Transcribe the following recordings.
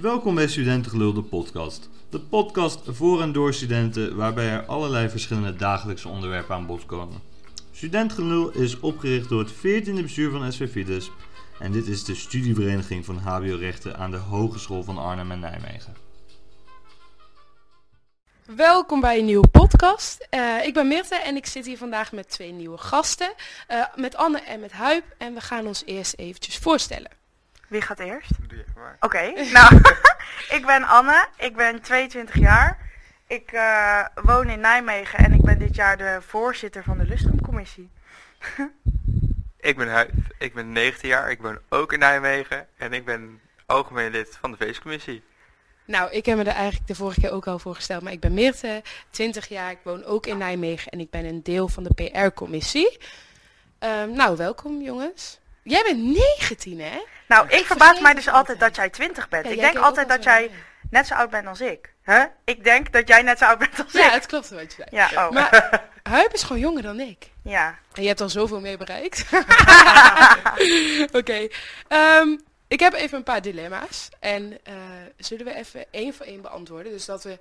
Welkom bij Studentengelul, de podcast. De podcast voor en door studenten, waarbij er allerlei verschillende dagelijkse onderwerpen aan bod komen. Studentengelul is opgericht door het 14e bestuur van SV Fides en dit is de studievereniging van HBO-rechten aan de Hogeschool van Arnhem en Nijmegen. Welkom bij een nieuwe podcast. Eh, ik ben Mirte en ik zit hier vandaag met twee nieuwe gasten. eh, met Anne en met Huip. En we gaan ons eerst eventjes voorstellen. Wie gaat eerst? Doe je maar. Oké, nou, ik ben Anne, ik ben 22 jaar. Ik eh, woon in Nijmegen en ik ben dit jaar de voorzitter van de Lustrumcommissie. Ik ben Huip, ik ben 19 jaar, ik woon ook in Nijmegen en ik ben algemeen lid van de feestcommissie. Nou, ik heb me er eigenlijk de vorige keer ook al voorgesteld. Maar ik ben Meerte, 20 jaar. Ik woon ook in Nijmegen en ik ben een deel van de PR-commissie. Ehm, nou, welkom jongens. Jij bent 19 hè? Nou, ik vergeet verbaas mij dus altijd dat jij 20 bent. Ja, ik denk altijd dat jij ja. net zo oud bent als ik. Huh? Ik denk dat jij net zo oud bent als Ja, ik. het klopt wat je zei. Ja, oh. Maar Huip is gewoon jonger dan ik. ja. En je hebt al zoveel mee bereikt. Oké. ehm, ik heb even een paar dilemma's. En eh, zullen we even één voor één beantwoorden? Dus dat we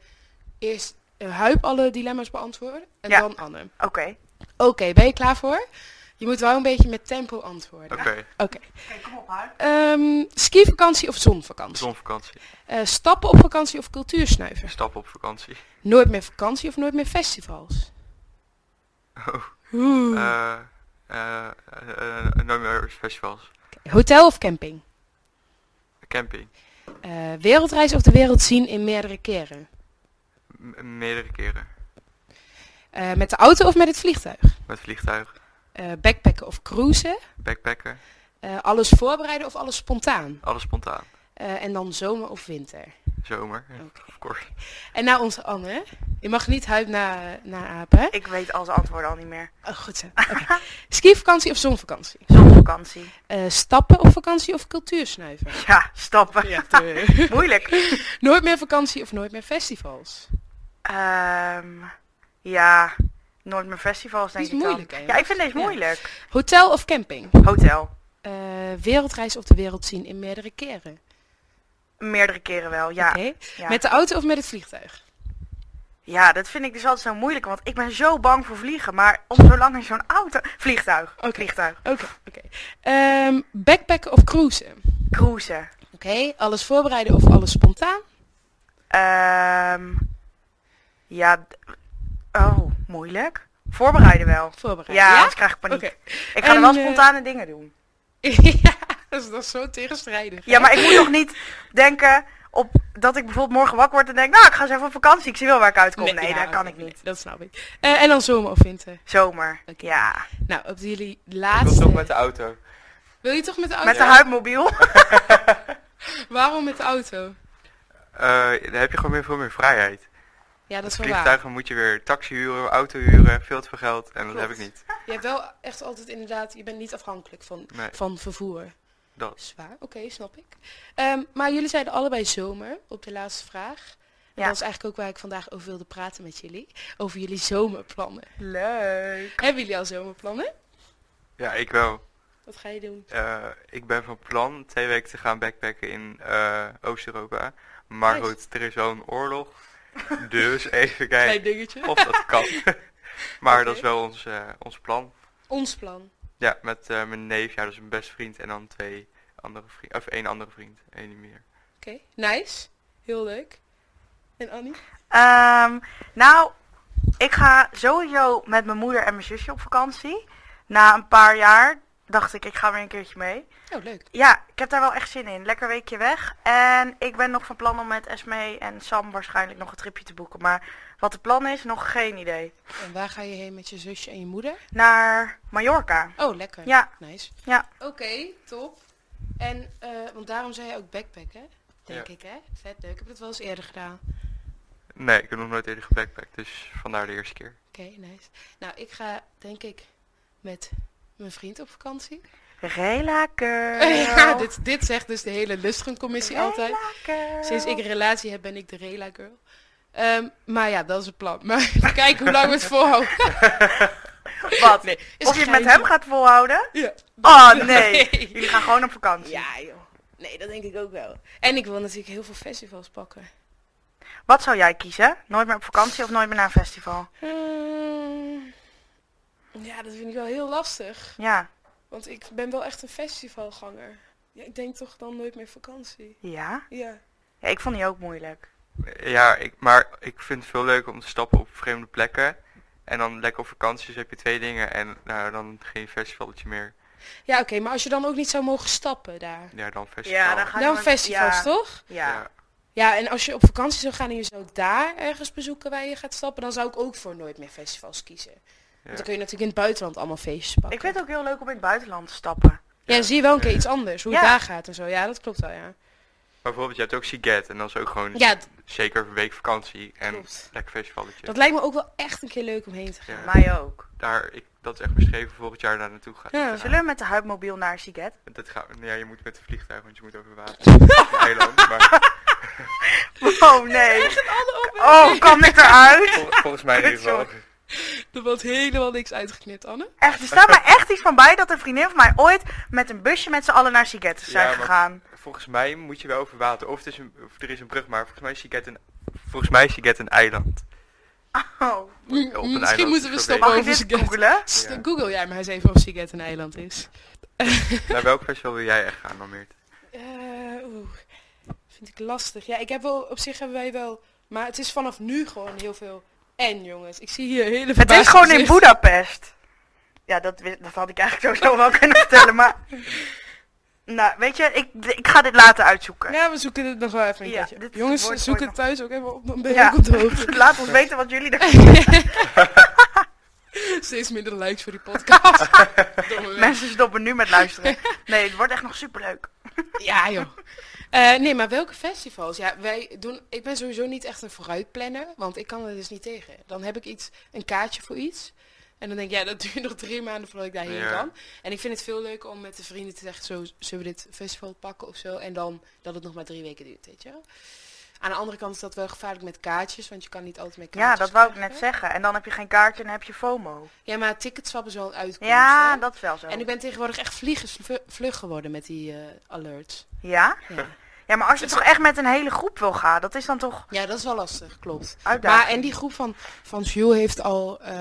eerst uh, Huip alle dilemma's beantwoorden. En Ja. dan Anne. Oké. Oké, ben je klaar voor? Je moet wel een beetje met tempo antwoorden. Oké, Oké. Oké, kom op, Huip. Ehm, skivakantie of zonvakantie? zonvakantie. Eh, stappen op vakantie of cultuursnuiven? Stap op vakantie. Nooit meer vakantie of nooit meer festivals? Oh, Oeh. eh, eh, eh, eh, no meer festivals. Hotel of camping? Camping. Eh, wereldreis of de wereld zien in meerdere keren? M- meerdere keren. Eh, met de auto of met het vliegtuig? Met vliegtuig. Eh, backpacken of cruisen? Backpacken. Eh, alles voorbereiden of alles spontaan? Alles spontaan. Eh, en dan zomer of winter? Zomer. Of course. En nou onze Anne. Je mag niet huid na, na apen. Ik weet al zijn antwoorden al niet meer. Oh, goed zo. Oké. Skivakantie of zonvakantie? Zonvakantie. Eh, stappen of vakantie of cultuursnuiven? Ja, stappen. Ja, te- Moeilijk. nooit meer vakantie of nooit meer festivals? Ehm, ja, nooit meer festivals denk Die is ik moeilijk, dan. hè, Ja, ik vind deze Ja. moeilijk. Hotel of camping? Hotel. Eh, wereldreis of de wereld zien in meerdere keren? Meerdere keren wel, ja. Met de auto of met het vliegtuig? Ja, dat vind ik dus altijd zo moeilijk, want ik ben zo bang voor vliegen. Maar om zo lang in zo'n auto... Vliegtuig. Oké. Vliegtuig. Oké, oké. Ehm, backpacken of cruisen? Cruisen. Oké, alles voorbereiden of alles spontaan? Ehm ja, oh, moeilijk. Voorbereiden wel. Voorbereiden, Ja, ja? anders krijg ik paniek. Ik ga er En, wel eh, spontane dingen doen. ja, dat is, dat is zo tegenstrijdig. Ja, hè? maar ik moet nog niet denken op dat ik bijvoorbeeld morgen wakker word en denk, nou, ik ga eens even op vakantie. Ik zie wel waar ik uitkom. Nee, ja, dat kan ik niet. nee, dat snap ik. Eh, en dan zomer of winter? Zomer. Ja. Nou, op jullie Ik wil laatste... toch met de auto. Wil je toch met de auto? Met de huidmobiel. Waarom met de auto? Eh dan heb je gewoon meer, veel meer vrijheid. Ja, dat is wel waar. vliegtuigen moet je weer taxi huren, auto huren, veel te veel geld. En dat heb ik niet. Je hebt wel echt altijd inderdaad... Je bent niet afhankelijk van, Nee, van vervoer. dat. Zwaar, oké, snap ik. Ehm, maar jullie zeiden allebei zomer op de laatste vraag. En Ja. Dat is eigenlijk ook waar ik vandaag over wilde praten met jullie. Over jullie zomerplannen. Leuk. Hebben jullie al zomerplannen? Ja, ik wel. Wat ga je doen? Eh, ik ben van plan twee weken te gaan backpacken in eh, Oost-Europa. Maar Nice. goed, er is wel een oorlog. Dus even Klein kijken dingetje. of dat kan. maar dat is wel ons, eh, ons plan. Ons plan. Ja, met eh, mijn neef, ja, dat is mijn beste vriend. En dan twee andere vrienden, of één andere vriend, één niet meer. Oké, nice. Heel leuk. En Annie? Ehm, nou, ik ga sowieso met mijn moeder en mijn zusje op vakantie. Na een paar jaar dacht ik, ik ga weer een keertje mee. Oh, leuk. Ja, ik heb daar wel echt zin in. Lekker weekje weg. En ik ben nog van plan om met Esme en Sam waarschijnlijk nog een tripje te boeken. Maar wat de plan is, nog geen idee. En waar ga je heen met je zusje en je moeder? Naar Mallorca. Oh, lekker. Ja, Nice. Ja. Oké, top. En, eh, want daarom zei je ook backpacken, denk Ja. ik, hè? Vet leuk. Ik heb het wel eens eerder gedaan. Nee, ik heb nog nooit eerder gebackpackt, dus vandaar de eerste keer. Oké, nice. Nou, ik ga, denk ik, met mijn vriend op vakantie. Rela girl. ja, dit, dit zegt dus de hele Lustrum-commissie altijd. Sinds ik een relatie heb, ben ik de Rela girl. Ehm, maar ja, dat is het plan. Maar even kijken hoe lang we het volhouden. Wat? Nee, is Of je het met hem gaat volhouden? Ja. Oh nee. Jullie gaan gewoon op vakantie. Ja, joh. Nee, dat denk ik ook wel. En ik wil natuurlijk heel veel festivals pakken. Wat zou jij kiezen? Nooit meer op vakantie of nooit meer naar een festival? Ehm, ja, dat vind ik wel heel lastig. Ja. Want ik ben wel echt een festivalganger. Ja, ik denk toch dan nooit meer vakantie. Ja? Ja. Ja, ik vond die ook moeilijk. Ja, ik, maar ik vind het veel leuker om te stappen op vreemde plekken. En dan lekker op vakantie, dus heb je twee dingen. En nou, dan geen festivaletje meer. Ja, oké, maar als je dan ook niet zou mogen stappen daar. Ja, dan festival. Ja, dan ga je Dan maar- festivals, ja. toch? Ja. Ja. Ja, en als je op vakantie zou gaan en je zou daar ergens bezoeken waar je gaat stappen, dan zou ik ook voor nooit meer festivals kiezen. Want dan kun je natuurlijk in het buitenland allemaal feestjes pakken. Ik vind het ook heel leuk om in het buitenland te stappen. Ja, dan zie je wel een keer iets anders, hoe het daar gaat en zo. Ja, dat klopt wel, ja. Maar bijvoorbeeld, je hebt ook Siget. En dan is ook gewoon Ja, zeker een week vakantie. En Klopt. lekker festivalletje. dat lijkt me ook wel echt een keer leuk om heen te gaan. Ja. Mij ook. Daar, ik, dat is echt beschreven volgend jaar daar naartoe gaan. Ja. Zullen we met de huidmobiel naar Siget? Dat gaat, ja, je moet met een vliegtuig, want je moet over water. Een eiland, maar Oh nee. Oh, kan ik eruit? vol- volgens mij in ieder geval. Er wordt helemaal niks uitgeknipt, Anne. Echt, er staat mij echt iets van bij dat een vriendin van mij ooit met een busje met z'n allen naar Siget zijn Ja, maar- gegaan. Volgens mij moet je wel over water. Of, het is een, of er is een brug, maar volgens mij is Siget een, volgens mij is Siget een eiland. Oh. Op een Misschien eiland moeten we stoppen over Siget. googelen? St- Ja. Google jij maar eens even of Siget een eiland is. Naar welk festival wil jij echt gaan, Normeert? Eh, oeh, vind ik lastig. Ja, ik heb wel, op zich hebben wij wel, maar het is vanaf nu gewoon heel veel en jongens. Ik zie hier hele Het is gewoon in. Budapest. Ja, dat, dat had ik eigenlijk sowieso wel kunnen vertellen, maar... Nou, weet je, ik, ik ga dit laten uitzoeken. Ja, we zoeken het nog wel even een Ja, keertje. dit Jongens, wordt zoek het thuis ook even op, dan ben je Ja. ook op de hoogte. Laat ons weten wat jullie er... Steeds minder likes voor die podcast. Mensen stoppen nu met luisteren. Nee, het wordt echt nog superleuk. Ja, joh. Eh, nee, maar welke festivals? Ja, wij doen. Ik ben sowieso niet echt een vooruitplanner, want ik kan er dus niet tegen. Dan heb ik iets, een kaartje voor iets. En dan denk ik, ja, dat duurt nog drie maanden voordat ik daarheen Ja. kan. En ik vind het veel leuker om met de vrienden te zeggen, zo, zullen we dit festival pakken of zo? En dan dat het nog maar drie weken duurt, weet je wel? Aan de andere kant is dat wel gevaarlijk met kaartjes, want je kan niet altijd met kaartjes Ja, dat wou ik net zeggen. En dan heb je geen kaartje en dan heb je FOMO. Ja, maar ticketswap is wel een uitkomst, Ja, hè? dat is wel zo. En ik ben tegenwoordig echt vliegensvlug geworden met die eh, alerts. Ja? Ja. Ja, maar als je toch echt met een hele groep wil gaan, dat is dan toch ja, dat is wel lastig, klopt. uitdaging. Maar en die groep van, van Jules heeft al, eh,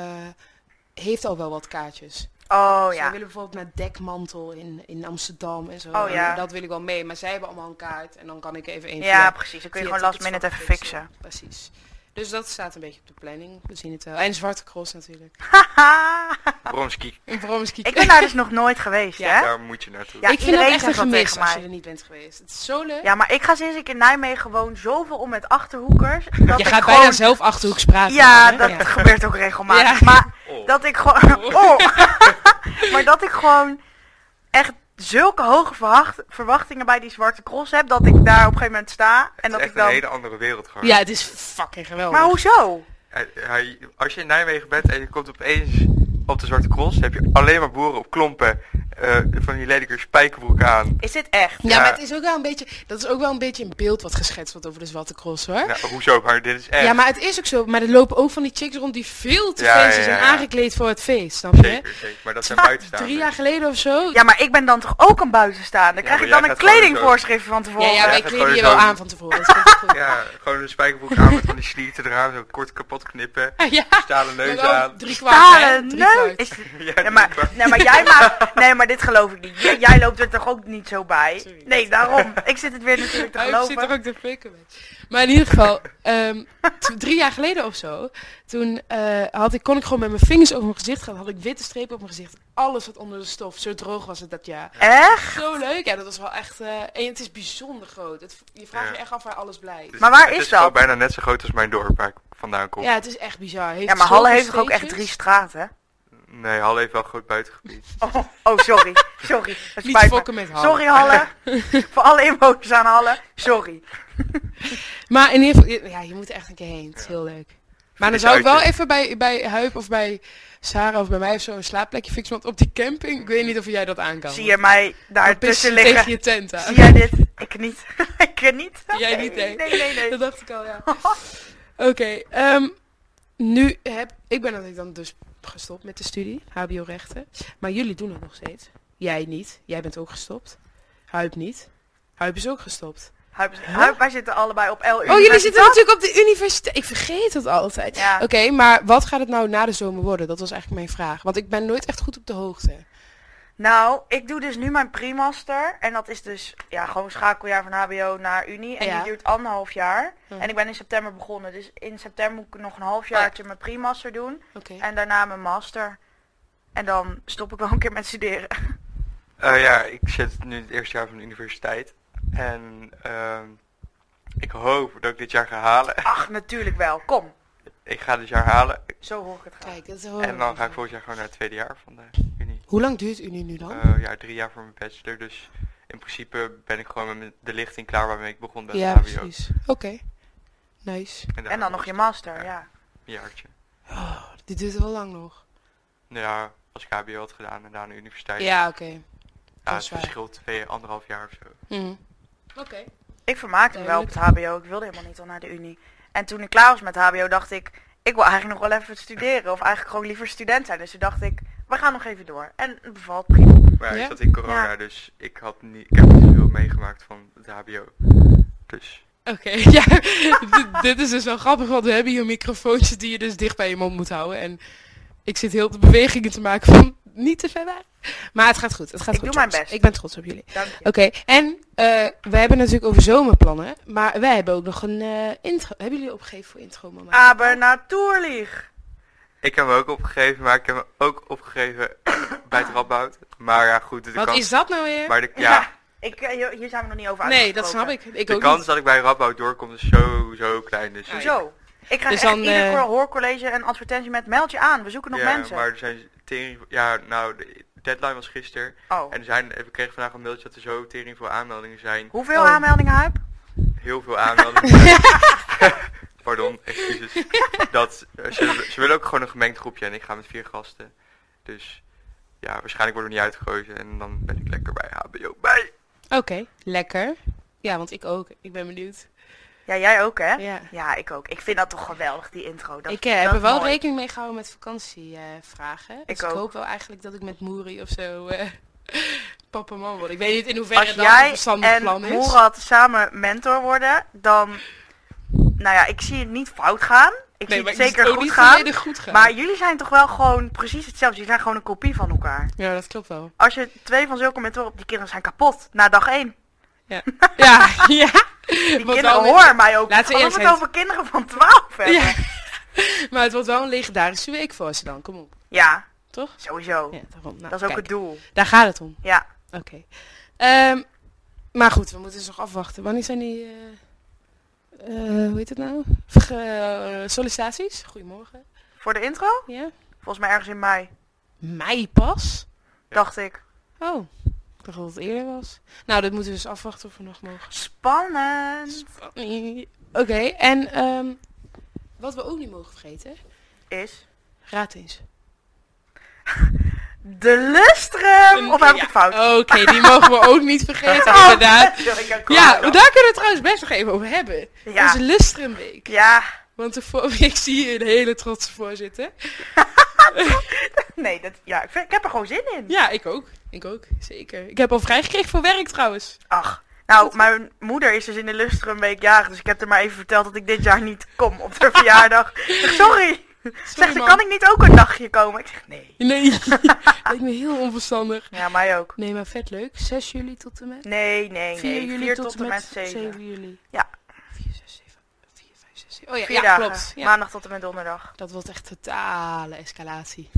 heeft al wel wat kaartjes. Oh Zij ja. willen bijvoorbeeld naar Dekmantel in, in Amsterdam en zo. Oh, ja. En dat wil ik wel mee, maar zij hebben allemaal een kaart. En dan kan ik even één Ja, via- precies. Dan kun je gewoon last minute even fixen. Precies. Dus dat staat een beetje op de planning. We zien het wel. En Zwarte Cross natuurlijk. Haha. Bromski, Bromski. ik ben daar dus nog nooit geweest, Ja. hè? daar moet je naartoe. Ja, ik vind iedereen echt een gemis als je er niet bent geweest. Het is zo leuk. Ja, maar ik ga sinds ik in Nijmegen woon zoveel om met Achterhoekers. Dat je ik gaat gewoon... bijna zelf Achterhoeks praten. Ja, dat gebeurt ook regelmatig. Ja. Maar Oh. dat ik gewoon... Oh. maar dat ik gewoon echt zulke hoge verwacht- verwachtingen bij die Zwarte Cross heb... dat ik daar op een gegeven moment sta en Het dat is ik echt een dan... hele andere wereld gewoon. Ja, het is fucking geweldig. Maar hoezo? Als je in Nijmegen bent en je komt opeens op de Zwarte Cross, heb je alleen maar boeren op klompen eh, van die lelijke spijkerbroek aan. Is dit echt? Ja, Ja. maar het is ook wel een beetje, dat is ook wel een beetje een beeld wat geschetst wordt over de Zwarte Cross hoor. Nou, hoezo? Maar dit is echt... Ja, maar het is ook zo. Maar er lopen ook van die chicks rond die veel te Ja, fancy ja, zijn ja. aangekleed voor het feest. Snap je? Zeker, zeker. Maar dat zijn buitenstaanders. Drie jaar geleden of zo. Ja, maar ik ben dan toch ook een buitenstaander? Ja, Krijg ik dan een gewoon kledingvoorschrift van tevoren? ja, ja, Ja, wij kleden je wel zo- aan van tevoren. Dat komt goed. Ja, gewoon een spijkerbroek aan met van die slieten eraan, zo kort kapot knippen, ja, stalen neus aan. drie kwart? Stalen Drie neus? Ja, Nee, maar, nee, maar jij maakt... Nee, maar dit geloof ik niet. Jij, jij loopt er toch ook niet zo bij? Sorry. Nee, daarom. Ik zit het weer natuurlijk te Hij geloven. zit er ook te fikken met. Maar in ieder geval, ehm, drie jaar geleden of zo, toen eh, had ik, kon ik gewoon met mijn vingers over mijn gezicht gaan. Had ik witte strepen op mijn gezicht. Alles wat onder de stof. Zo droog was het dat jaar. Echt? Zo leuk. Ja, dat was wel echt... eh, en het is bijzonder groot. Het, je vraagt Ja. je echt af waar alles blijft. Het Maar waar het is is gewoon dat? bijna net zo groot als mijn dorp waar ik vandaan kom. Ja, het is echt bizar. Heeft Ja, maar Halle heeft toch ook echt drie straten? Nee, Halle heeft wel groot buitengebied. Oh, oh sorry. Sorry. Het Niet spijt me. fokken met Halle. Sorry Halle. Voor alle inwoners aan Halle. Sorry. Maar in ieder geval, ja, je moet er echt een keer heen. Het is heel leuk. Maar dan zou ik wel uitje. even bij, bij Huip of bij Sarah of bij mij of zo een slaapplekje fixen. Want op die camping, ik weet niet of jij dat aan kan. Zie je mij daar Dan tussen liggen? tegen je tent aan. Zie jij dit? Ik niet. ik niet. Jij niet, nee. Nee, nee, nee. Dat dacht ik al, ja. Oké, ehm, nu heb ik ben natuurlijk dan dus gestopt met de studie, HBO-rechten. Maar jullie doen het nog steeds. Jij niet. Jij bent ook gestopt. Huip niet. Huip is ook gestopt. Huip Huip, wij zitten allebei op L Oh, jullie zitten natuurlijk op de universiteit. Ik vergeet dat altijd. Ja. Oké, maar wat gaat het nou na de zomer worden? Dat was eigenlijk mijn vraag. Want ik ben nooit echt goed op de hoogte. Nou, ik doe dus nu mijn pre-master. En dat is dus ja, gewoon schakeljaar van HBO naar Unie. En Ja. die duurt anderhalf jaar. Hm. En ik ben in september begonnen. Dus in september moet ik nog een halfjaartje mijn pre-master doen. En daarna mijn master. En dan stop ik wel een keer met studeren. Eh, ja, ik zit nu in het eerste jaar van de universiteit. En ehm, ik hoop dat ik dit jaar ga halen. Ach, natuurlijk wel. Kom. Ik ga dit jaar halen. Zo hoor ik het graag. Kijk, dat is En dan ga ik volgend jaar gewoon naar het tweede jaar van de Unie. Hoe lang duurt Unie nu dan? Eh, ja, drie jaar voor mijn bachelor. Dus in principe ben ik gewoon met de lichting klaar waarmee ik begon bij ja, het HBO. precies. Oké. Nice. En dan nog je master, ja. Een jaartje. Oh, dit duurt wel lang nog. Nou ja, als ik HBO had gedaan en daarna de universiteit. Ja, oké. ja, dat het verschilt twee, anderhalf jaar of zo. Mhm. Oké. Ik vermaakte me wel op het HBO. Ik wilde helemaal niet al naar de Unie. En toen ik klaar was met HBO, dacht ik... Ik wil eigenlijk nog wel even studeren. Of eigenlijk gewoon liever student zijn. Dus toen dacht ik, we gaan nog even door. En het bevalt prima. Maar ja, ik zat in corona, Ja. dus ik, had niet, ik heb niet zoveel meegemaakt van het HBO. Dus Oké, ja. dit, dit is dus wel grappig, want we hebben hier microfoontjes die je dus dicht bij je mond moet houden. En ik zit heel de bewegingen te maken van niet te ver weg. Maar het gaat goed, het gaat Ik goed. doe mijn best. Ik ben trots op jullie. Dank je. Oké, en eh we hebben natuurlijk over zomerplannen, maar wij hebben ook nog een eh, intro. Hebben jullie opgegeven voor intro mama? Aber natuurlijk. Ik heb me ook opgegeven, maar ik heb me ook opgegeven bij het Radboud. Maar ja, goed, de Wat kans, is dat nou weer? maar de, Ja. ja, Ik, eh, hier hier zijn we nog niet over nee, dat snap ik. Ik de ook kans niet. dat ik bij Radboud doorkom is zo, zo klein. Dus Hoezo? Ik krijg Dus echt dan, ieder eh, hoorcollege een advertentie met meld je aan. We zoeken nog ja, mensen. maar er zijn tering, ja, nou, de deadline was gisteren. Oh. En er zijn, we kregen vandaag een mailtje dat er zo tering veel aanmeldingen zijn. Hoeveel Oh. aanmeldingen, Huip? Heel veel aanmeldingen. Pardon, excuses. Dat, eh, ze, ze willen ook gewoon een gemengd groepje en ik ga met vier gasten. Dus ja, waarschijnlijk worden we niet uitgekozen en dan ben ik lekker bij HBO bij. Oké, lekker. Ja, want ik ook. Ik ben benieuwd. Ja, jij ook, hè? Ja. Ja, ik ook. Ik vind dat toch geweldig, die intro. Dat, ik eh, dat heb er wel mooi. rekening mee gehouden met vakantievragen. dus Ik hoop wel eigenlijk dat ik met Moeri of zo eh papa man word. Ik weet niet in hoeverre Als dat een jij verstandig en plan is. Moerad samen mentor worden, dan... Nou ja, ik zie het niet fout gaan. Ik nee, zie het zeker goed gaan. goed gaan. Maar jullie zijn toch wel gewoon precies hetzelfde. Jullie zijn gewoon een kopie van elkaar. Ja, dat klopt wel. Als je twee van zulke mentoren op die kinderen zijn kapot na dag één. Ja, ja. ja. Die kinderen horen mij ook. Laten we het over kinderen van 12 hebben. Ja. Ja, Maar het wordt wel een legendarische week voor ze dan. Kom op. Toch? sowieso. Ja, daarom. Nou, dat is ook kijk, het doel. Daar gaat het om. Ja. Oké. Ehm, maar goed, we moeten dus nog afwachten. Wanneer zijn die... eh, heet het nou? Sollicitaties? Goedemorgen. Voor de intro? Ja? Volgens mij ergens in mei. Mei pas? Dacht ik. Oh, ik dacht dat het eerder was. Nou, dat moeten we dus afwachten of we nog mogen. Spannend. Spannend. Oké, en ehm, wat we ook niet mogen vergeten. Is Raad eens. de lustrum. Of heb ik het fout? Oké, die mogen we ook niet vergeten, Oh, inderdaad. Ja, daar kunnen we trouwens best nog even over hebben. Ja. Onze Lustrumweek. Ja. Want de voor- ik zie hier een hele trotse voorzitter. Nee, dat, ja, ik, vind- ik heb er gewoon zin in. Ja, ik ook. Ik ook, zeker. Ik heb al vrijgekregen voor werk trouwens. Ach. Nou, mijn moeder is dus in de Lustrumweek jarig. Dus ik heb er maar even verteld dat ik dit jaar niet kom op haar verjaardag. Sorry. Zegt kan ik niet ook een dagje komen? Ik zeg, nee. Nee, lijkt me heel onverstandig. Ja, mij ook. Nee, maar vet leuk. 6 juli tot en met? Nee, nee, 4 nee. juli 4 tot, en met 7. 7. juli. Ja. 4, 6, 7, 4, 5, 6, 7. Oh ja, Vier ja dagen. klopt. Ja. Maandag tot en met donderdag. Dat wordt echt totale escalatie.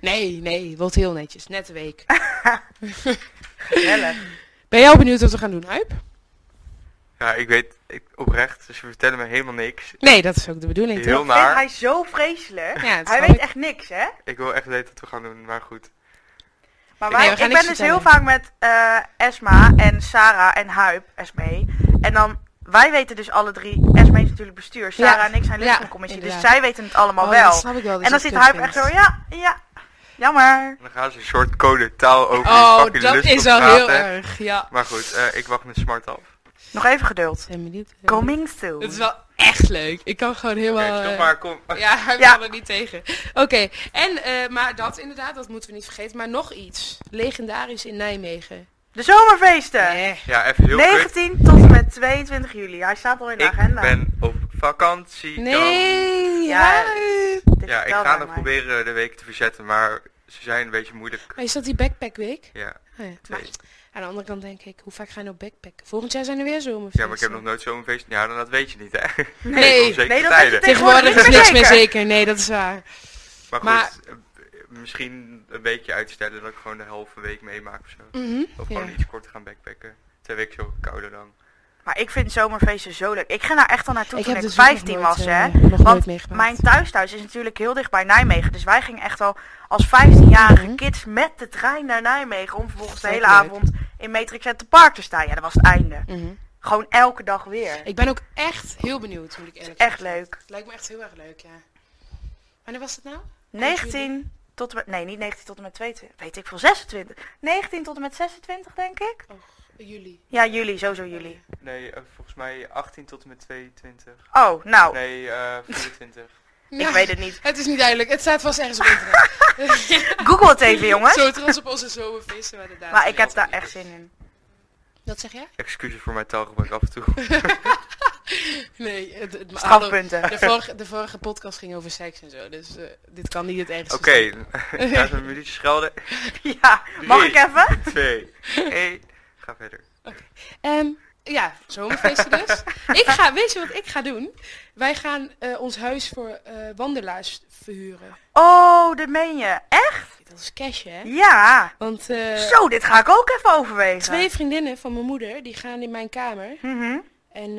Nee, nee, wordt heel netjes. Net een week. Gezellig. Ben jij al benieuwd wat we gaan doen, Huip? Ja, ik weet ik, oprecht, dus ze vertellen me helemaal niks. Nee, dat is ook de bedoeling, Heel toch? naar. Vindt hij zo vreselijk? Ja, hij weet ik. echt niks, hè? Ik wil echt weten wat we gaan doen, maar goed. Maar wij, ik ben dus vertellen. heel vaak met eh, Esma en Sarah en Huip, Esme. En dan, wij weten dus alle drie, Esme is natuurlijk bestuur, Sarah Ja. en ik zijn Ja, luchtvaartcommissie. dus inderdaad. zij weten het allemaal Oh, wel. dat snap ik wel. dat En dan zit Huip echt zo, ja, ja, jammer. En dan gaan ze een soort code taal over Oh, die fucking dat is wel praten. heel erg, ja. Maar goed, eh, ik wacht met smart af. Nog even geduld. Ik ben benieuwd. Coming soon. Het is wel echt leuk. Ik kan gewoon helemaal... eh, maar, kom. Ja, hij Ja. kan er niet tegen. Oké, en, eh, maar dat inderdaad, dat moeten we niet vergeten. Maar nog iets. Legendarisch in Nijmegen. De zomerfeesten. Eh. Ja, even heel kut. 19 tot en met 22 juli. Hij staat al in de Ik agenda. ben op vakantie. dan. Nee, Ja. ja. Ik ga nog proberen de week te verzetten, maar ze zijn een beetje moeilijk. Maar is dat die backpackweek? Ja, Oh, ja. Aan de andere kant denk ik, hoe vaak ga je nou backpacken? Volgend jaar zijn er weer zomerfeesten. Ja, maar ik heb nog nooit zomerfeest. Ja, dan dat weet je niet, hè? Nee. Nee, dat tijden. je Tegenwoordig is Tegenwoordig niks meer zeker. Nee, dat is waar. Maar goed, Maar- eh, misschien een weekje uitstellen dat ik gewoon de halve week meemaak of zo. Mhm, Of ja. gewoon iets korter gaan backpacken. Twee weken zo kouder dan. Maar ik vind zomerfeesten zo leuk. Ik ga daar echt al naartoe Ik toen ik dus ook nog 15 nooit, was, eh, hè. nooit Want mijn thuisthuis is natuurlijk heel dicht bij Nijmegen. Dus wij gingen echt al als 15-jarige Mhm. kids met de trein naar Nijmegen. Om vervolgens de hele leuk. avond in Matrix Center Park te staan. Ja, dat was het einde. Mhm. Gewoon elke dag weer. Ik ben ook echt heel benieuwd, moet ik eerlijk Echt zeggen. leuk. Het lijkt me echt heel erg leuk, ja. Wanneer was het nou? 19 tot en met... Nee, niet 19 tot en met 22. Weet ik veel, 26. 19 tot en met 26, denk ik. Juli. Ja, juli, sowieso juli. Nee, eh, volgens mij 18 tot en met 22. Oh, nou, Nee, eh 24. ik weet het niet. Het is niet duidelijk. Het staat vast ergens op internet. Google het even, jongens. Zo trots op onze zomerfeesten. Maar, de datum Maar ik heb daar echt zin in. Wat zeg jij? Excuses voor mijn taalgebruik af en toe. Nee, het, het, Strafpunten. de, vorige, de vorige podcast ging over seks en zo. Dus eh, dit kan niet het ergste Oké, zijn. ga even een minuutje schelden. Ja, mag Drie. ik even? 2, 1. Ga verder. Ehm, ja, zomerfeesten dus. ik ga, weet je wat ik ga doen? Wij gaan eh, ons huis voor eh, wandelaars verhuren. Oh, dat meen je. Echt? Dat is cash, hè? Ja. Want eh, Zo, dit ga ik ook even overwegen. twee vriendinnen van mijn moeder, die gaan in mijn kamer. Mhm. En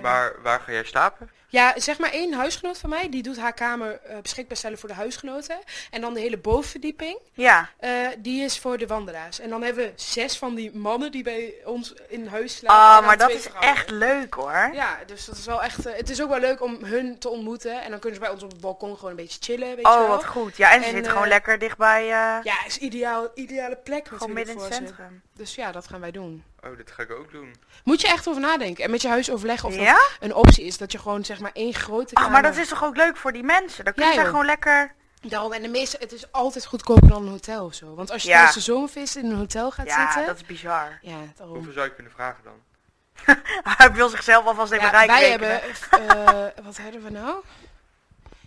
Maar waar ga jij slapen? Ja, zeg maar één huisgenoot van mij, die doet haar kamer eh, beschikbaar stellen voor de huisgenoten. En dan de hele bovenverdieping, Ja. eh, die is voor de wandelaars. En dan hebben we zes van die mannen die bij ons in huis slapen. Oh, maar dat is vrouwen. echt leuk hoor. Ja, dus dat is wel echt. eh, het is ook wel leuk om hun te ontmoeten. En dan kunnen ze bij ons op het balkon gewoon een beetje chillen. Weet je Oh, wel. wat goed. Ja, en ze En, zit eh, gewoon lekker dichtbij, Ja, is ideaal, ideale plek gewoon midden in het ze. Dus ja, dat gaan wij doen. Oh, dat ga ik ook doen. Moet je echt over nadenken. En met je huis overleggen of dat Ja? een optie is. Dat je gewoon zeg maar één grote Oh, kamer... maar dat is toch ook leuk voor die mensen? Dan kunnen Ja, ze gewoon lekker... Daarom, en de meeste, het is altijd goedkoper dan een hotel of zo. Want als je Ja. tijdens de zomerfeest in een hotel gaat Ja, zitten... dat is bizar. Ja, daarom. Hoeveel zou je kunnen vragen dan? Hij wil zichzelf alvast even Ja, rijk wij rekenen. hebben... eh, wat hebben we nou?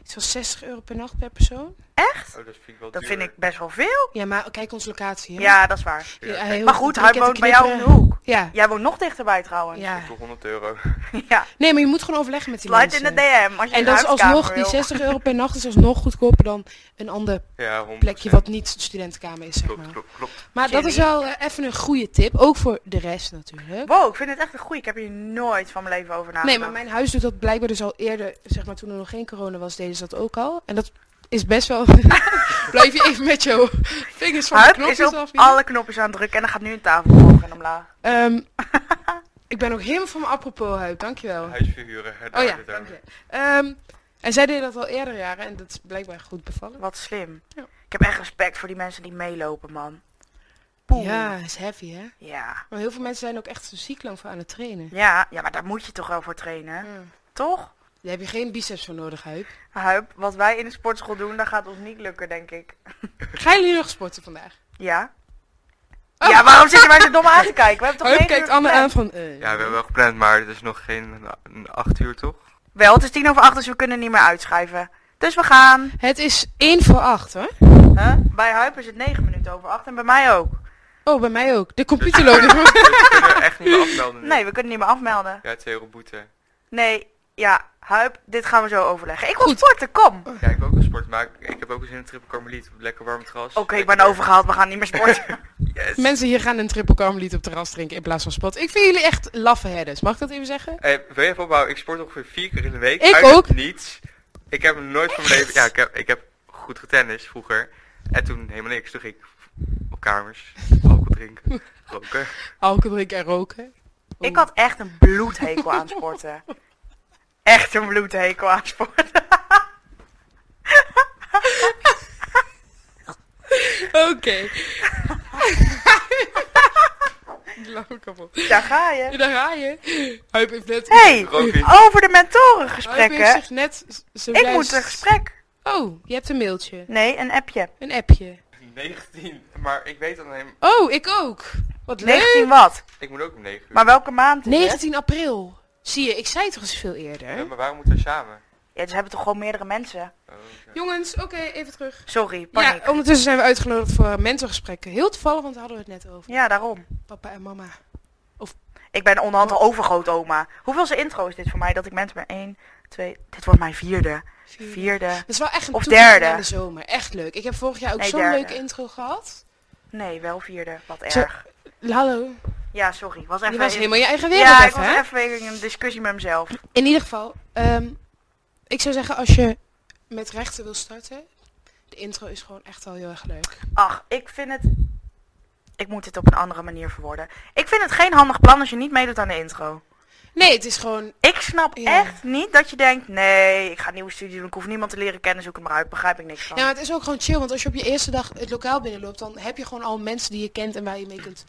Iets van 60 euro per nacht per persoon. Echt? Oh, dat vind ik wel Dat duur. vind ik best wel veel. Ja, maar kijk onze locatie. Hè? Ja, dat is waar. Ja, hoeft Maar goed, hij woont bij jou om de hoek. Ja. Jij woont nog dichterbij trouwens. ja. Voor 100 euro. Ja. Nee, maar je moet gewoon overleggen met die Slide in mensen. de DM als je En dat is alsnog, die wil. 60 euro per nacht is alsnog goedkoper dan een ander Ja, 100 plekje wat niet studentenkamer is, zeg Klopt, maar. klopt, klopt. Maar dat is wel eh, even een goede tip, ook voor de rest natuurlijk. Wow, ik vind het echt een goeie. Ik heb hier nooit van mijn leven over nagedacht. Nee, maar mijn huis doet dat blijkbaar dus al eerder, zeg maar toen er nog geen corona was, deden ze dat ook al. En dat is best wel... Blijf je even met jouw vingers van de Huip knopjes is op af. alle knopjes aan het drukken en dan gaat nu een tafel omhoog en omlaag. Ehm, ik ben ook helemaal van mijn apropos Huip, dankjewel. Huis verhuren. hè, daar Oh ja, dank je. Ehm, en zij deden dat al eerder jaren en dat is blijkbaar goed bevallen. Wat slim. Ja. Ik heb echt respect voor die mensen die meelopen, man. Poeh. Ja, is heavy hè. Ja. Maar heel veel mensen zijn ook echt ziek lang voor aan het trainen. Ja, ja, maar daar moet je toch wel voor trainen, Ja. toch? Daar heb je geen biceps voor nodig, Huip. Huip, wat wij in de sportschool doen, dat gaat ons niet lukken, denk ik. Gaan jullie nog sporten vandaag? Ja? Oh. Ja, waarom zit je mij zo dom aan te kijken? We hebben toch Huip negen kijkt uur Anne aan van... eh, Ja, we hebben wel gepland, maar het is nog geen een 8 uur toch? Wel, het is tien over acht, dus we kunnen niet meer uitschuiven. Dus we gaan. Het is 1 voor 8 hoor. Huh? Bij Huip is het negen minuten over acht en bij mij ook. Oh, bij mij ook. De computer loopt. Dus we kunnen echt niet meer afmelden. nu. Nee, we kunnen niet meer afmelden. Ja, 2 euro boete. Nee, ja, Huip, dit gaan we zo overleggen. Ik wil Goed. sporten, kom. Ja, ik heb ook een sport, maar ik, heb ook eens in een triple karmeliet op lekker warm gras. Oké, ik ben overgehaald, we gaan niet meer sporten. Yes. Mensen hier gaan een triple carmeliet op terras drinken in plaats van spot. Ik vind jullie echt laffe herders. Mag ik dat even zeggen? Hey, wil je even opbouwen? Ik sport ongeveer vier keer in de week. Ik uit ook. niets. Ik heb nooit van mijn leven... Ja, ik heb, ik heb goed getennis vroeger. En toen helemaal niks. Toen ging ik op kamers alcohol drinken, roken. Alcohol drinken en roken. Ik had echt een bloedhekel aan sporten. Echt een bloedhekel aan sporten. Oké. Daar ga je. Daar ga je. Huip heeft net... hey, over de Huip heeft mentorengesprekken. zich net... z- Ik moet een gesprek. Oh, je hebt een mailtje. Nee, een appje. Een appje. 19, maar ik weet helemaal... Oh, ik ook. Wat leuk. 19 wat? Ik moet ook om 9 uur. Maar welke maand is het? 19 april. Zie je, ik zei het toch eens veel eerder. Ja, maar waarom moeten we samen? Ja, ze hebben toch gewoon meerdere mensen? Oh. Jongens, oké, even terug. Sorry, paniek. Ja, ondertussen zijn we uitgenodigd voor mentorgesprekken. Heel toevallig, want daar hadden we het net over. Ja, daarom. Papa en mama. Ik ben onderhand al overgrootoma. Hoeveelste intro is dit voor mij? Dat ik mensen ben 1, 2... Dit wordt mijn vierde. Vier. Vierde. Dat is wel echt een Of derde. de zomer. Echt leuk. Ik heb vorig jaar ook Nee, zo'n leuke intro gehad. Nee, wel vierde. Wat Zo- erg. Hallo. Ja, sorry. Was even... Je was helemaal je eigen wereld ja, ik was hè? even in een discussie met mezelf. In ieder geval, ehm, ik zou zeggen als je met rechten wil starten, de intro is gewoon echt wel heel erg leuk. Ach, ik vind het... Ik moet dit op een andere manier verwoorden. Ik vind het geen handig plan als je niet meedoet aan de intro. Nee, het is gewoon, Ik snap Ja. echt niet dat je denkt... Nee, ik ga een nieuwe studie doen. Ik hoef niemand te leren kennen. Zoek het maar uit. Begrijp ik niks van. ja, maar het is ook gewoon chill, want als je op je eerste dag het lokaal binnenloopt, dan heb je gewoon al mensen die je kent en waar je mee kunt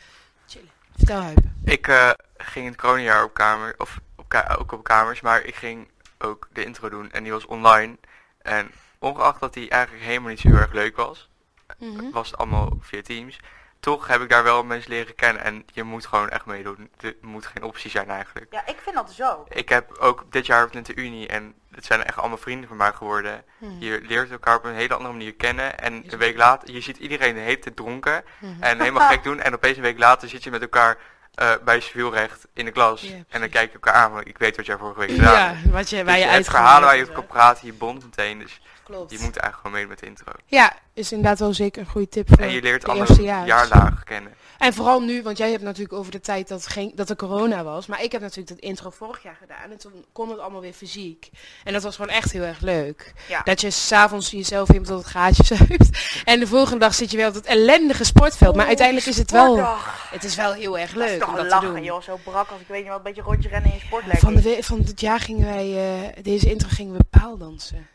chillen. Vertel Huip. Ik eh, ging in het coronajaar op kamer, of op ka- ook op kamers, maar ik ging ook de intro doen en die was online. En ongeacht dat die eigenlijk helemaal niet zo heel erg leuk was, Mhm. was het allemaal via Teams. Toch heb ik daar wel mensen leren kennen en je moet gewoon echt meedoen. Er moet geen optie zijn eigenlijk. Ja, ik vind dat zo. Ik heb ook dit jaar op de Unie en het zijn echt allemaal vrienden van mij geworden. Mhm. Je leert elkaar op een hele andere manier kennen en een week later, je ziet iedereen de hele tijd dronken Mhm. en helemaal gek doen. En opeens een week later zit je met elkaar eh, bij civielrecht in de klas. Ja, en dan kijk je elkaar aan, want ik weet wat jij vorige week gedaan Ja, hebt. wat je, Dus waar je je hebt verhalen waar je over kan praten, je bond meteen. Dus Klopt. je moet eigenlijk gewoon mee met de intro. Ja, is inderdaad wel zeker een goede tip voor En je leert de andere jaarlagen kennen. En vooral nu, want jij hebt natuurlijk over de tijd dat, geen, dat er corona was. Maar ik heb natuurlijk dat intro vorig jaar gedaan. En toen kon het allemaal weer fysiek. En dat was gewoon echt heel erg leuk. Ja. Dat je s'avonds jezelf helemaal tot het gaatje zuipt. En de volgende dag zit je weer op dat ellendige sportveld. Maar uiteindelijk is het wel, het is wel heel erg Dat is leuk toch om dat te lachen, doen. joh. Zo brak als ik weet niet wat. Een beetje rondje rennen in je. Van, de, van het jaar gingen wij, eh, deze intro gingen we paaldansen.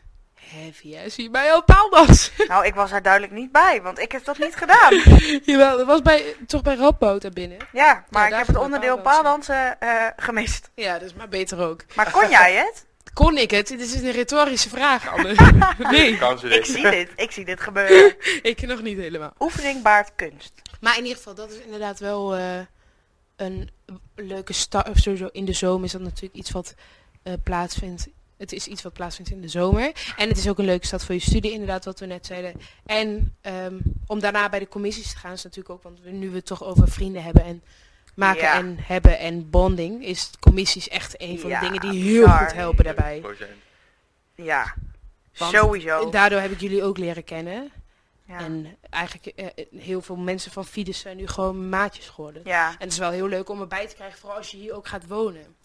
Heavy, hè? Zie je mij al paaldansen? Nou, ik was daar duidelijk niet bij, want ik heb dat niet gedaan. Jawel, dat was bij, toch bij Radboud daar binnen. Ja, maar Ja, ik heb het onderdeel paaldansen. paaldansen eh gemist. Ja, dat is maar beter ook. Maar kon jij het? Kon ik het? Dit is een retorische vraag, Anne. nee, Ik zie dit. Ik zie dit gebeuren. ik nog niet helemaal. Oefening baart kunst. Maar in ieder geval, dat is inderdaad wel eh, een leuke start. Of sowieso in de zomer is dat natuurlijk iets wat eh, plaatsvindt. Het is iets wat plaatsvindt in de zomer. En het is ook een leuke stad voor je studie, inderdaad, wat we net zeiden. En ehm, om daarna bij de commissies te gaan is natuurlijk ook, want we, nu we het toch over vrienden hebben en maken Ja. en hebben en bonding, is commissies echt een van Ja, de dingen die heel bizar. goed helpen daarbij. Ja. Want Sowieso. Daardoor heb ik jullie ook leren kennen. Ja. En eigenlijk eh, eh, heel veel mensen van Fides zijn nu gewoon maatjes geworden. ja. En het is wel heel leuk om erbij te krijgen, vooral als je hier ook gaat wonen.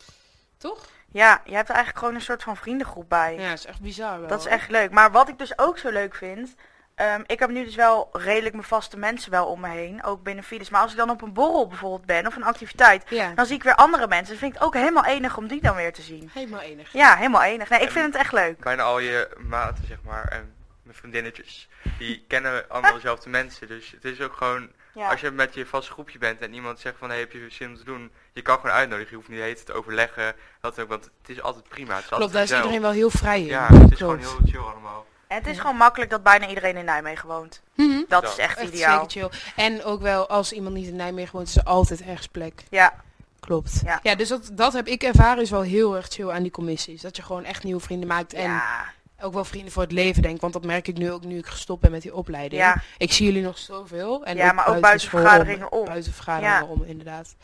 Toch? Ja, je hebt er eigenlijk gewoon een soort van vriendengroep bij. Ja, dat is echt bizar wel. Dat is echt leuk. Maar wat ik dus ook zo leuk vind. ehm, ik heb nu dus wel redelijk mijn vaste mensen wel om me heen. Ook binnen Fides. Maar als ik dan op een borrel bijvoorbeeld ben of een activiteit. Ja, Dan zie ik weer andere mensen. Dan vind ik het ook helemaal enig om die dan weer te zien. helemaal enig. Ja, helemaal enig. Nee, ik vind het echt leuk. Bijna al je maten, zeg maar, en mijn vriendinnetjes, die kennen allemaal dezelfde mensen. Dus het is ook gewoon, Ja. als je met je vast groepje bent en iemand zegt van, hey, heb je zin om te doen? Je kan gewoon uitnodigen, je hoeft niet de hele tijd te overleggen. Dat ook, want het is altijd prima. Het is Klopt, altijd daar is iedereen wel heel vrij in. Ja, het is gewoon heel chill allemaal. En het is gewoon makkelijk dat bijna iedereen in Nijmegen woont. Mhm. Dat Dat. is echt, Echt ideaal. zeker chill. En ook wel, als iemand niet in Nijmegen woont, is er altijd ergens plek. Ja, Klopt. Ja. Ja, dus dat, dat heb ik ervaren is wel heel erg chill aan die commissies. Dat je gewoon echt nieuwe vrienden maakt. En ja, ook wel vrienden voor het leven denk. Want dat merk ik nu ook nu ik gestopt ben met die opleiding. ja. Ik zie jullie nog zoveel. En Ja, maar ook buiten vergaderingen om. Buiten vergaderingen Ja. om, inderdaad.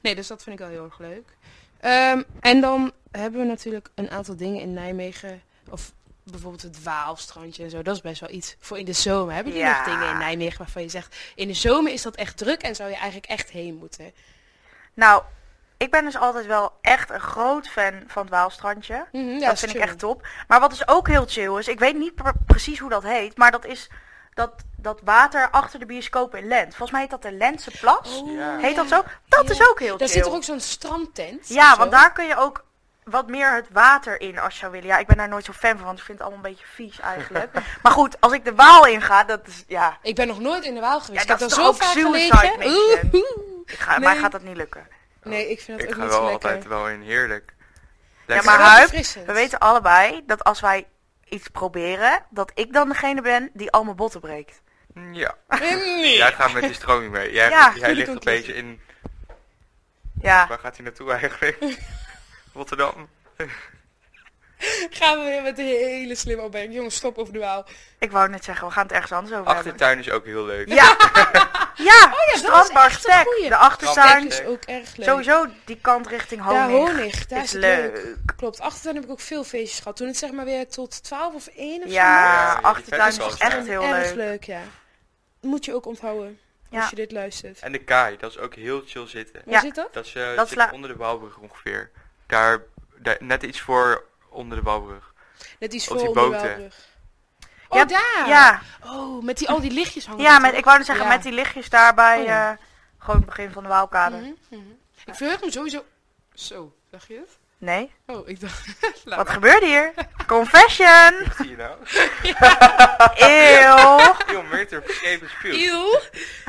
Nee, dus dat vind ik wel heel erg leuk. Ehm, en dan hebben we natuurlijk een aantal dingen in Nijmegen. Of bijvoorbeeld het Waalstrandje en zo. Dat is best wel iets voor in de zomer. Hebben jullie Ja. nog dingen in Nijmegen waarvan je zegt... In de zomer is dat echt druk en zou je eigenlijk echt heen moeten. Nou, ik ben dus altijd wel echt een groot fan van het Waalstrandje. Mhm, ja, dat is vind ik echt top. Maar wat dus ook heel chill is, ik weet niet pre- precies hoe dat heet, maar dat is dat, dat water achter de bioscoop in Lent. Volgens mij heet dat de Lentse Plas. Oh, Ja. Heet dat zo? Dat Ja. is ook heel Daar chill. zit er ook zo'n strandtent. ja, want daar kun je ook wat meer het water in als je zou willen. Ja, ik ben daar nooit zo fan van, want ik vind het allemaal een beetje vies eigenlijk. maar goed, als ik de Waal inga, dat is, ja, Ik ben nog nooit in de Waal geweest. Ja, ik heb is daar toch zo ook vaak gelegen. ik ga, Nee. mij gaat dat niet lukken. Nee, ik vind dat Ik ook ga niet wel zo lekker. altijd wel in, heerlijk. Ja, Lekker. maar wel Huip, we weten allebei dat als wij iets proberen, dat ik dan degene ben die al mijn botten breekt. Ja. Nee. Jij gaat met die stroming mee. Jij, Ja, jij ligt een beetje in... Ja. Waar gaat hij naartoe eigenlijk? Rotterdam? Gaan we weer met de hele slimme opmerking. Jongens, stop over de waal. Ik wou net zeggen, we gaan het ergens anders over hebben. Achtertuin is ook heel leuk. Ja. ja, Oh is strandbar echt een stek. goeie. De achtertuin. Is ook erg leuk. Sowieso die kant richting Ja, Honig. honig. Daar is leuk. leuk. Klopt. Achtertuin heb ik ook veel feestjes gehad. Toen het zeg maar weer tot 12 of 1 of zo Ja, was. die achtertuin is echt ja. heel erg leuk. leuk, ja. Moet je ook onthouden Ja. als je dit luistert. En de kaai, dat is ook heel chill zitten. Waar Ja. zit dat? Dat, is, eh, Dat zit sla- onder de Bouwbrug ongeveer. Daar, daar, net iets voor onder de Bouwbrug. Net iets voor die onder de boten. Oh, Ja, daar! Ja, Oh, met die, al die lichtjes hangen. ja met, ik wou net zeggen, Ja. met die lichtjes daar bij Oh. eh, gewoon het begin van de Waalkade. Mhm, mhm. Ik verheug me sowieso... Zo, dacht je het? Nee? Oh, ik dacht... Wat maar. gebeurt hier? Confession! Wat zie je nou? Eeuw! Vergeven speelt. Eeuw.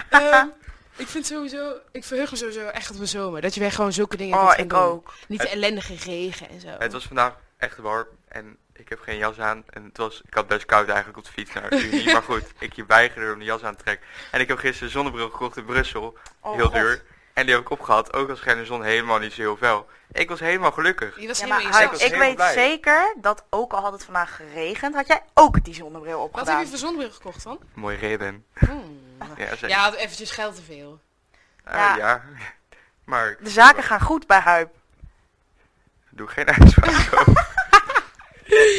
Ehm, ik vind sowieso... Ik verheug me sowieso echt op de zomer. Dat je weer gewoon zulke dingen Oh, ik doen. ook. Niet de ellendige regen en zo. Het was vandaag echt warm en ik heb geen jas aan. En het was, ik had best koud eigenlijk op de fiets naar de Unie. maar goed, ik je weigerde om de jas aan te trekken. En ik heb gisteren een zonnebril gekocht in Brussel. Oh, heel God. duur. En die heb ik opgehad. Ook al schijnt de zon helemaal niet zo heel fel. Ik was helemaal gelukkig. Je was Ja, helemaal maar was ik helemaal weet blij. zeker dat ook al had het vandaag geregend, had jij ook die zonnebril Wat heb opgedaan. je voor zonnebril gekocht dan? Mooi reden. Hmm. Ja, zeker. Ja, eventjes geld te veel. Ah, Ja. ja. Maar De zaken gaan goed bij Huip. doe geen uitspraak over.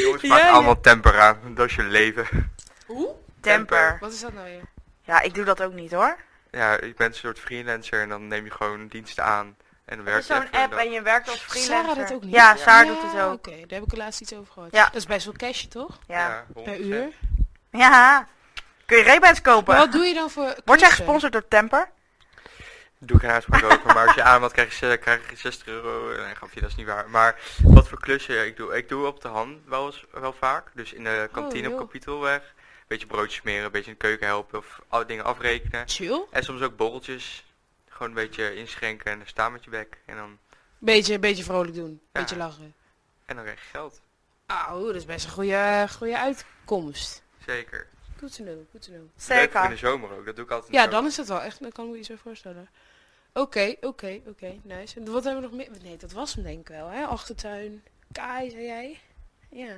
Jongens, maak Ja, ja. allemaal temper aan. Dat is je leven. Hoe? Temper. Wat is dat nou weer? Ja, ik doe dat ook niet hoor. Ja, je bent een soort freelancer en dan neem je gewoon diensten aan. En dan werk is je zo'n app en je werkt als freelancer. Sarah dat ook niet? Ja, Saar Ja, doet het ook. Oké, daar heb ik er laatst iets over gehoord. Ja. Dat is best wel cash, toch? Ja. Per 100%. uur. Ja. Kun je Ray-Bans kopen? Maar wat doe je dan voor Word jij gesponsord door Temper? Doe geen uitspraak over, maar als je aan wat krijg je, krijg je 60 euro. Nee, grapje, dat is niet waar. Maar wat voor klussen ik doe? Ik doe op de hand wel, eens, wel vaak. Dus in de kantine joh. op Kapitelweg. Een beetje broodjes smeren, een beetje in de keuken helpen of alle dingen afrekenen. Chill. En soms ook borreltjes. Gewoon een beetje inschenken en staan met je bek. En dan, Beetje, beetje vrolijk doen. Ja. Beetje lachen. en dan krijg je geld. Oh, dat is best een goede, goede uitkomst. Zeker. Goed te know, goed te. Leuk voor in Zeker. de zomer ook, dat doe ik altijd. Ja, dan is het wel echt, dat kan ik me iets zo voorstellen. Oké, oké, oké, nice. En wat hebben we nog meer? Nee, dat was hem denk ik wel, hè? Achtertuin. Kai, zei jij? Ja.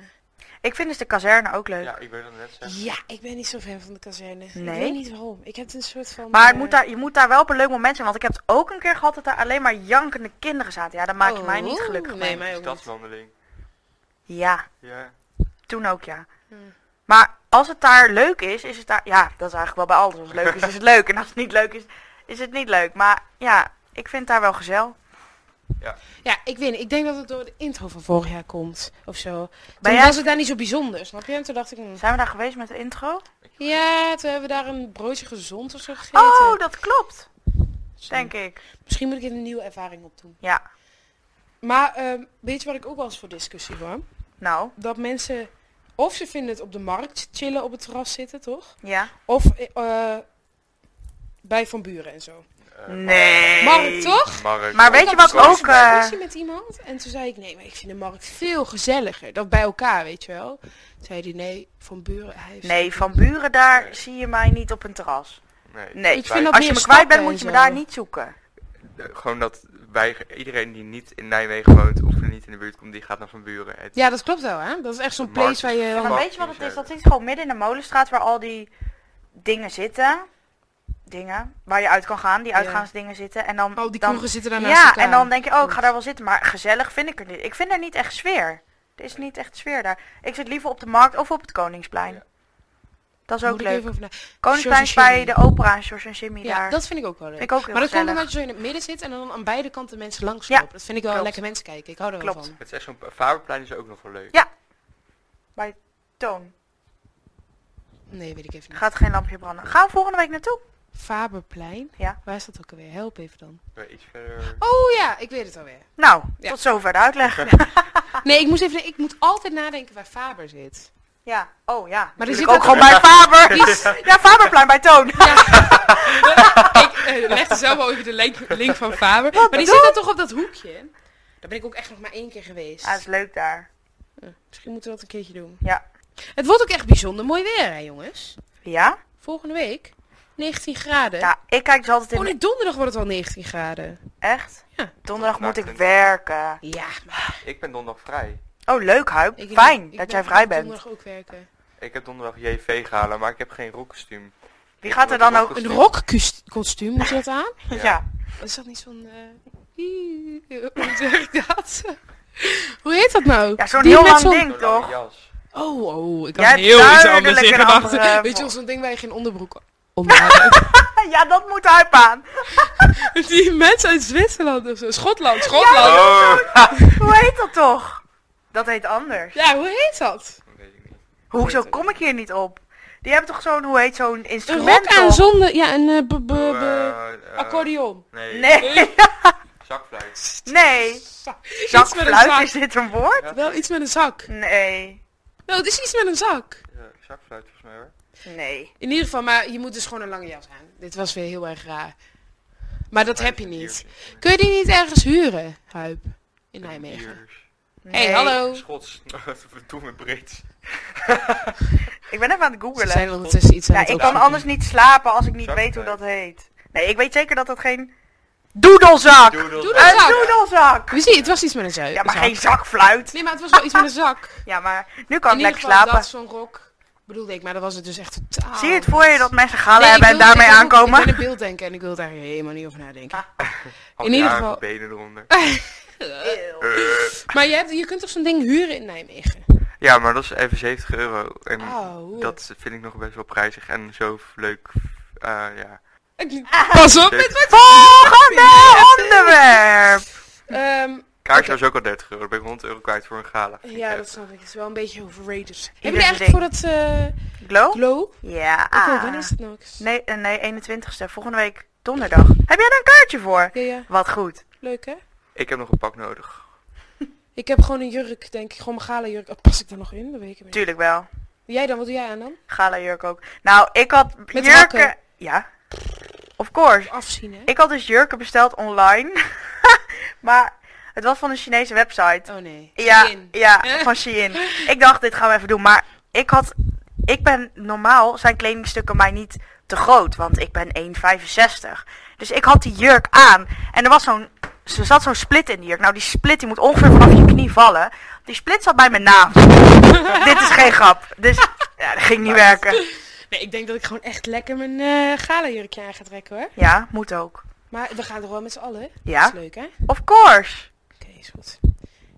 Ik vind dus de kazerne ook leuk. Ja, ik weet dat net zeggen. Ja, ik ben niet zo fan van de kazerne. Ik Nee? weet niet waarom. Ik heb een soort van... Maar het eh, moet daar, je moet daar wel op een leuk moment zijn. Want ik heb het ook een keer gehad dat daar alleen maar jankende kinderen zaten. Ja, daar maak je mij niet oh, gelukkig Nee, mee. mij ook niet. Stadswandeling. Ja, Ja. toen ook ja. Maar als het daar leuk is, is het daar... Ja, dat is eigenlijk wel bij alles. Als het leuk is, is het leuk. En als het niet leuk is, is het niet leuk. Maar ja, ik vind daar wel gezel. Ja, ik weet niet. Ik denk dat het door de intro van vorig jaar komt. Of zo. Toen jij- was het daar niet zo bijzonder, snap je? En toen dacht ik... hmm, Zijn we daar geweest met de intro? Ja, toen hebben we daar een broodje gezond of zo gegeten. Oh, dat klopt. Zo. Denk ik. Misschien moet ik er een nieuwe ervaring op doen. Ja. Maar ehm, weet je wat ik ook wel eens voor discussie hoor? Nou, Dat mensen... Of ze vinden het op de markt chillen op het terras zitten, toch? ja. Of eh, bij Van Buren en zo. Eh, Nee. Markt, toch? Maar weet je wat ook... een discussie met iemand en toen zei ik, nee, maar ik vind de markt veel gezelliger. Dat bij elkaar, weet je wel. Toen zei hij, nee, Van Buren, hij heeft... Nee, van buren daar Nee. zie je mij niet op een terras. Nee. Nee, Ik vind dat als je me kwijt bent moet je me daar niet zoeken. Gewoon dat wij, iedereen die niet in Nijmegen woont of er niet in de buurt komt, die gaat naar Van Buren. Het, Ja, dat klopt wel, hè? Dat is echt zo'n place waar je... is Ja, maar weet je wat het is? Dat zit gewoon midden in de molenstraat waar al die dingen zitten. Dingen waar je uit kan gaan, die Ja. uitgaansdingen zitten. En dan, Oh, die dan kroegen zitten daar naast Ja, elkaar. en dan denk je, oh, ik ga daar wel zitten. Maar gezellig vind ik er niet. Ik vind er niet echt sfeer. Er is niet echt sfeer daar. Ik zit liever op de markt of op het Koningsplein. Ja. Dat is ook leuk. Koningsplein is bij de opera en George en Jimmy Ja, daar. dat vind ik ook wel leuk. vind ik ook heel maar dat komt gezellig. omdat je zo in het midden zit en dan aan beide kanten mensen langslopen. Ja, dat vind ik wel klopt. lekker mensen kijken. Ik hou er wel Klopt. van. het is echt zo'n Faberplein is ook nog wel leuk. Ja. Bij Toon. Nee, weet ik even niet. Gaat geen lampje branden. Gaan we volgende week naartoe? Faberplein? Ja. Waar is dat ook alweer? Help even dan. Iets verder. Oh ja, ik weet het alweer. Nou, Ja. tot zover de uitleg. Nee, ik, moest even, ik moet altijd nadenken waar Faber zit. Ja, oh ja. Maar die zit ook gewoon bij Faber. Ja, Faberplein bij Toon. ik eh, legde zelf al even de link, link van Faber. maar die zit daar toch op dat hoekje? Daar ben ik ook echt nog maar één keer geweest. Ja, dat is leuk daar. Eh, misschien moeten we dat een keertje doen. Ja. Het wordt ook echt bijzonder mooi weer, hè jongens? Ja? volgende week 19 graden. Ja, ik kijk dus altijd in... Oh nee, donderdag wordt het al 19 graden. Echt? Ja. Donderdag moet ik werken. Ja, maar Ik ben donderdag vrij. Oh, leuk Huip. ik, Fijn ik dat ben jij vrij bent. donderdag ook werken. Ik heb donderdag JV gehaald, maar ik heb geen rockkostuum. Wie gaat er dan ook... Een rockkostuum, moet je dat aan? Ja. Is dat niet zo'n... eh, hoe zeg ik dat? Hoe heet dat nou? Ja, zo'n Die heel met lang zo'n- ding, toch? jas. Oh, oh, ik Jij had hebt heel iets anders duidelijk in een gedachten. andere Weet je wel, zo'n ding waar je geen onderbroek Ja, dat moet Huip aan. Die mensen uit Zwitserland of zo. Schotland, Schotland. Oh! Hoe heet dat toch? Dat heet anders. Ja, hoe heet dat? Weet ik niet. Hoezo kom ik hier niet op? Die hebben toch zo'n, hoe heet zo'n Een instrument rok aan zonder... Ja, een eh, b- b- Oh, b- eh, eh, accordeon. Nee. Nee, Zakfluit. nee. Een Zakfluit, zak. is dit een woord? Ja, Wel iets met een zak. Nee. Nou, het is iets met een zak. ja, zakfluit volgens mij hoor. Nee. In ieder geval, maar je moet dus gewoon een lange jas aan. Dit was weer heel erg raar. Maar dat heb je niet. Kun je die niet ergens huren, Huip? In Nijmegen. nee. hey, hallo. Schots. Doe met Brits. Ik ben even aan het Ze googelen. zijn ondertussen iets aan Ja, het ik kan anders niet slapen als ik niet weet hoe dat heet. Nee, ik weet zeker dat dat geen... Doedelzak! Doedel. Een Zak. doedelzak! We zien, het was iets met een zak. Ja, maar zak. geen zakfluit. Nee, maar het was wel iets met een zak. Ja, maar nu kan In ik ieder lekker geval, slapen. dat zo'n rok bedoelde ik, maar dat was het dus echt totaal. Zie je het voor je dat mensen galen Nee, hebben en daarmee ik wil- aankomen? Ik ben een beelddenker en ik wil daar helemaal niet over nadenken. Al In ieder geval- benen eronder. Eeuw. Maar je, hebt, je kunt toch zo'n ding huren in Nijmegen? Ja, maar dat is even 70 euro. En Oh. dat vind ik nog best wel prijzig en zo leuk. eh, ja. Pas op met wat... Volgende onderwerp! Ehm, Kaartje Oké. was ook al 30 euro. Dan ben ik 100 euro kwijt voor een gala. Ja, dat snap ik. Het is wel een beetje overrated. Heb je eigenlijk voor dat eh Glow? glow? Ja. Ik wil, wanneer is het nou? Nee, eh, nee, 21ste. Volgende week donderdag. Heb jij daar een kaartje voor? Ja, ja. Wat goed. Leuk, hè? Ik heb nog een pak nodig. Ik heb gewoon een jurk, denk ik. Gewoon mijn gala jurk. Oh, pas ik daar nog in? Dat weet ik niet. Tuurlijk wel. Jij dan? Wat doe jij aan dan? Gala jurk ook. Nou, ik had Met jurken... hakken? Ja. Of course. Afzien, hè? Ik had dus jurken besteld online. maar het was van een Chinese website. Oh nee. Ja, Shein. ja, van Shein. Ik dacht, dit gaan we even doen. Maar ik had... Ik ben... Normaal zijn kledingstukken mij niet te groot. Want ik ben 1,65. Dus ik had die jurk aan. En er was zo'n... Er zat zo'n split in die jurk. Nou, die split die moet ongeveer vanaf je knie vallen. Die split zat bij mijn naam. dit is geen grap. Dus ja, dat ging niet werken. Nee, ik denk dat ik gewoon echt lekker mijn eh gala jurkje aan ga trekken, hoor. Ja, moet ook. Maar we gaan toch wel met z'n allen, hè? Ja. Dat is leuk, hè? Of course. Oké, is goed.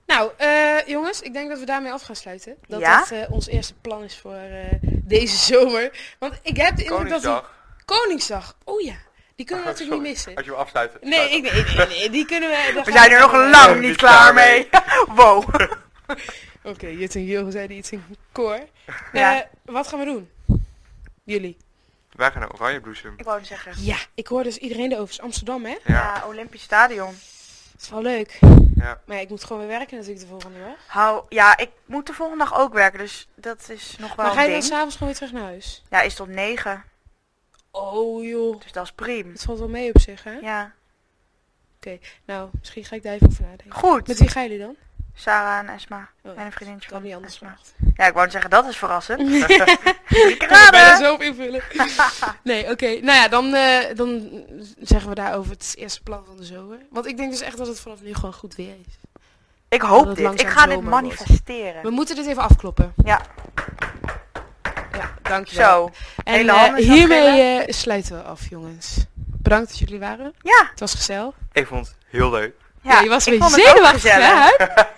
Nou, eh, jongens, ik denk dat we daarmee af gaan sluiten. Dat Ja? dat eh, ons eerste plan is voor eh, deze zomer. Want ik heb de indruk dat... die- Koningsdag. Oh ja, die kunnen we Oh, natuurlijk niet missen. Als je hem afsluit. Nee, ik, nee, nee, nee, die kunnen we... We zijn er nog lang niet klaar mee. wow. Oké, Jut en Jil zeiden iets in koor. Ja. Eh, wat gaan we doen? Jullie. Wij gaan naar Oranje Bloesem. Ik wou zeggen. Ja, ik hoor dus iedereen erover. Het is Amsterdam, hè? Ja. Ja, Olympisch Stadion. Dat is wel leuk. Ja. Maar ja, ik moet gewoon weer werken natuurlijk de volgende dag. Hou, ja, ik moet de volgende dag ook werken, dus dat is nog wel Maar ga je dan s'avonds gewoon weer terug naar huis? Ja, is tot negen, Oh joh. dus dat is prima. Het valt wel mee op zich, hè? Ja, Nou, misschien ga ik daar even over nadenken. goed. Met wie gaan jullie dan? Sarah en Esma. Oh, Mijn vriendinnetje kan van niet anders Esma. Ja, ik wou zeggen, dat is verrassend. Ik Ik kan zelf invullen. nee, oké. Nou ja, dan, eh, dan zeggen we daarover het eerste plan van de zomer. Want ik denk dus echt dat het vanaf nu gewoon goed weer is. Ik hoop dit. Ik ga dit wordt. manifesteren. We moeten dit even afkloppen. Ja. Ja, dankjewel. Zo. En eh, hiermee eh, sluiten we af, jongens. Bedankt dat jullie waren. Ja. Het was gezellig. Ik vond het heel leuk. Ja, je was een beetje zenuwachtig, hè?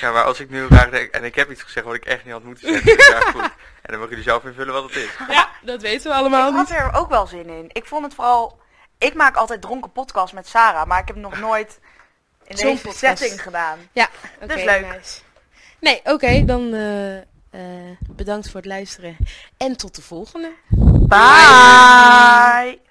Ja, maar als ik nu denk, en ik heb iets gezegd wat ik echt niet had moeten zeggen, dus ja, goed. En dan mogen jullie zelf invullen wat het is. Ja, dat weten we allemaal Ik had er ook wel zin in. Ik vond het vooral... Ik maak altijd dronken podcast met Sarah, maar ik heb het nog nooit in Zo'n deze podcast. setting gedaan. Oké, is leuk. nice. Nee, oké, dan eh, eh, bedankt voor het luisteren. En tot de volgende. Bye.